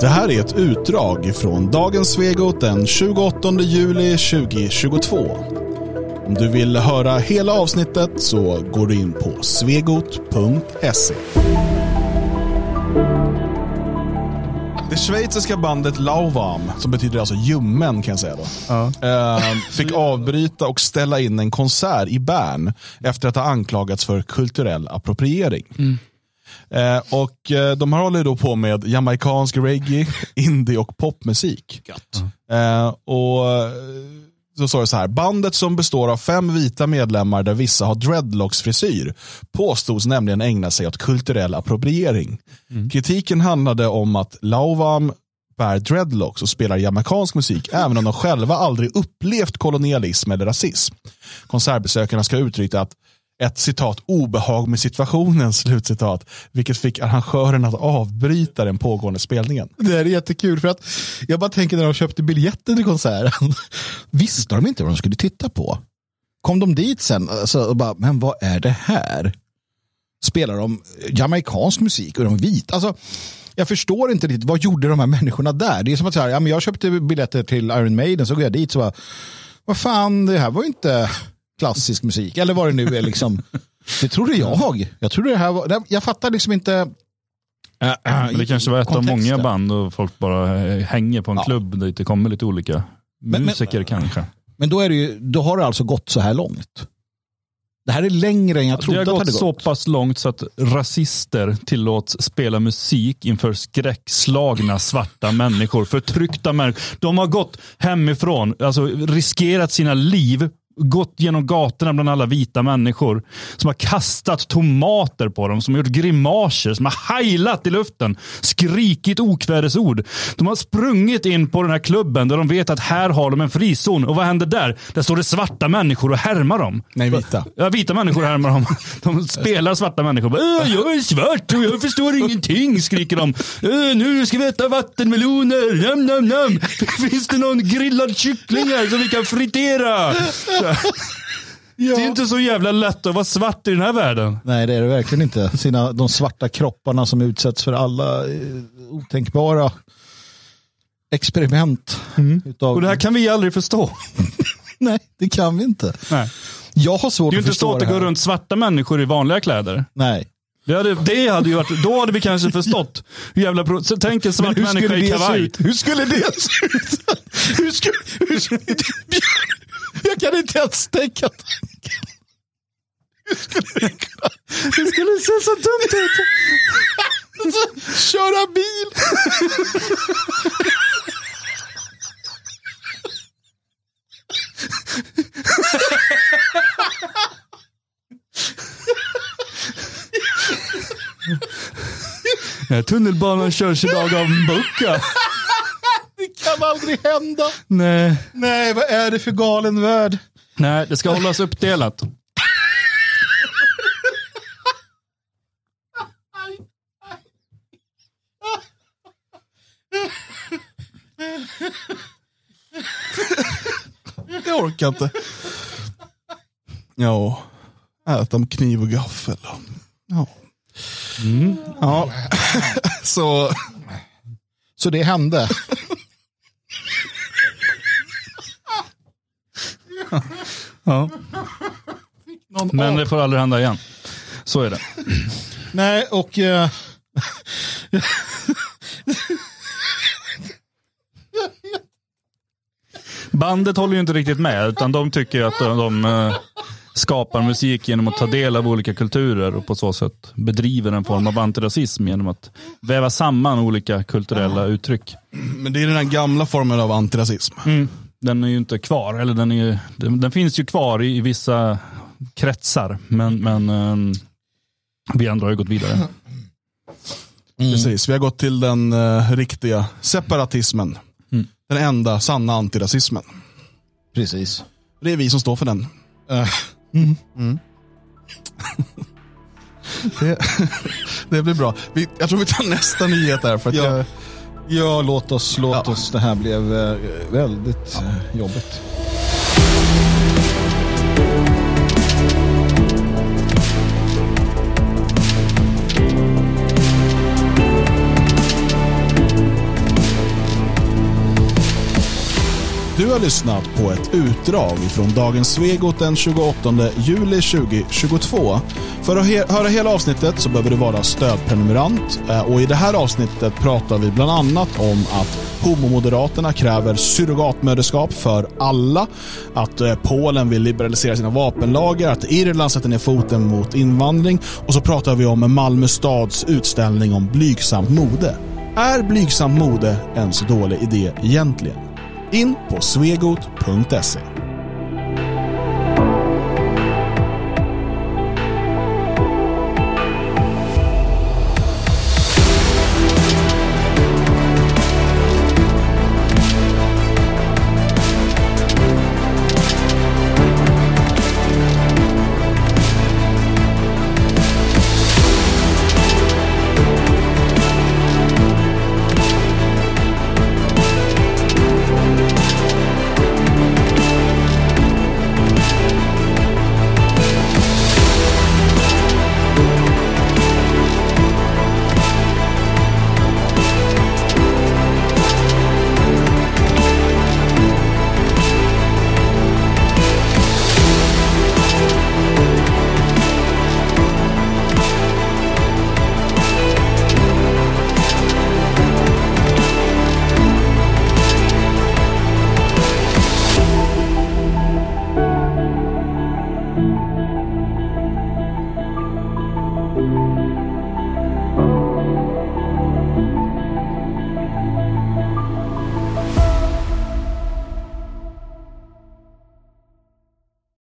Det här är ett utdrag från dagens Svegot den 28 juli 2022. Om du vill höra hela avsnittet så går du in på svegot.se. Det schweiziska bandet Lauwarm, som betyder alltså ljummen kan jag säga då, eh, fick avbryta och ställa in en konsert i Bern efter att ha anklagats för kulturell appropriering. Eh, och eh, De här håller då på med jamaicansk reggae, indie och popmusik. Eh, och eh, så står det så här, bandet som består av fem vita medlemmar där vissa har dreadlocks-frisyr påstods nämligen ägna sig åt kulturell appropriering. Kritiken handlade om att Lauvam bär dreadlocks och spelar jamaicansk musik även om de själva aldrig upplevt kolonialism eller rasism. Konsertbesökarna ska uttrycka att ett citat obehag med situationen, slutcitat, vilket fick arrangören att avbryta den pågående spelningen. Det här är jättekul för att jag bara tänker när de köpte biljetten till konserten. Visste de inte vad de skulle titta på? Kom de dit sen alltså, och bara, men vad är det här? Spelar de jamaicansk musik och de är vita? Alltså, jag förstår inte riktigt, vad gjorde de här människorna där? Det är som att säga, ja, men jag köpte biljetter till Iron Maiden, så går jag dit så bara, vad fan, det här var ju inte klassisk musik. Eller vad det nu är liksom. Det trodde jag. Jag trodde det här var, jag fattar liksom inte. äh, äh, Men det kanske var ett av många band och folk bara eh, hänger på en Ja. klubb dit det kommer lite olika men- musiker kanske. Men då, är det ju, då har det alltså gått så här långt. Det här är längre än jag Det trodde har att det gått hade så gått. pass långt så att rasister tillåts spela musik inför skräckslagna svarta människor, förtryckta människor. De har gått hemifrån, alltså riskerat sina liv, gått genom gatorna bland alla vita människor, som har kastat tomater på dem, som har gjort grimaser, som har heilat i luften, skrikit okvädesord. De har sprungit in på den här klubben där de vet att här har de en frizon. Och vad händer där? Där står det svarta människor och härmar dem. Nej, vita. Ja, vita människor härmar dem. De spelar svarta människor. "Äh, jag är svart och jag förstår ingenting, skriker de. "Äh, Nu ska vi äta vattenmeloner. Nam, nam, nam. Finns det någon grillad kyckling här som vi kan fritera? Det är inte så jävla lätt att vara svart i den här världen. Nej, det är det verkligen inte. Sina, de svarta kropparna som utsätts för alla eh, otänkbara experiment. Utav, Och det här kan vi aldrig förstå. Nej, det kan vi inte. Nej. Jag har svårt Det är ju att inte förstå så att det går runt svarta människor i vanliga kläder. Nej. Det hade, det hade ju varit, då hade vi kanske förstått. Hur jävla pro, så tänk en svart människa skulle i det kavaj. Hur skulle det se ut? Hur skulle, hur skulle det, jag kan inte ens tänka tanken. Hur skulle det kunna... Det skulle se så dumt ut. Köra bil. Tunnelbanan körs idag av. Det kan aldrig hända. Nej. Nej, vad är det för galen värld? Nej, det ska hållas uppdelat. Jag orkar inte. Ja, äta med kniv och gaffel. Ja. ja. Så Så det hände. Ja. Men det får aldrig hända igen. Så är det. Nej, och... eh, Bandet håller ju inte riktigt med, utan de tycker att de, de eh, skapar musik genom att ta del av olika kulturer och på så sätt bedriver en form av antirasism genom att väva samman olika kulturella uttryck. Men det är den här gamla formen av antirasism. Den är ju inte kvar, eller den, är ju, den, den finns ju kvar i, i vissa kretsar, men, men eh, vi andra har ju gått vidare. Precis, vi har gått till den eh, riktiga separatismen. Den enda sanna antirasismen. Precis. Det är vi som står för den. Eh, Mm. det, det blir bra. Vi, jag tror vi tar nästa nyhet där. För att Ja. jag, ja, låt oss. Låt Ja. oss. Det här blev eh, väldigt eh, jobbigt. Du har lyssnat på ett utdrag från dagens Svegot den 28 juli 2022. För att he höra hela avsnittet så behöver du vara stödprenumerant eh, och i det här avsnittet pratar vi bland annat om att homomoderaterna kräver surrogatmödraskap för alla, att eh, Polen vill liberalisera sina vapenlagar, att Irland sätter ner foten mot invandring och så pratar vi om Malmö stads utställning om blygsamt mode. Är blygsamt mode en så dålig idé egentligen? In på svegot.se.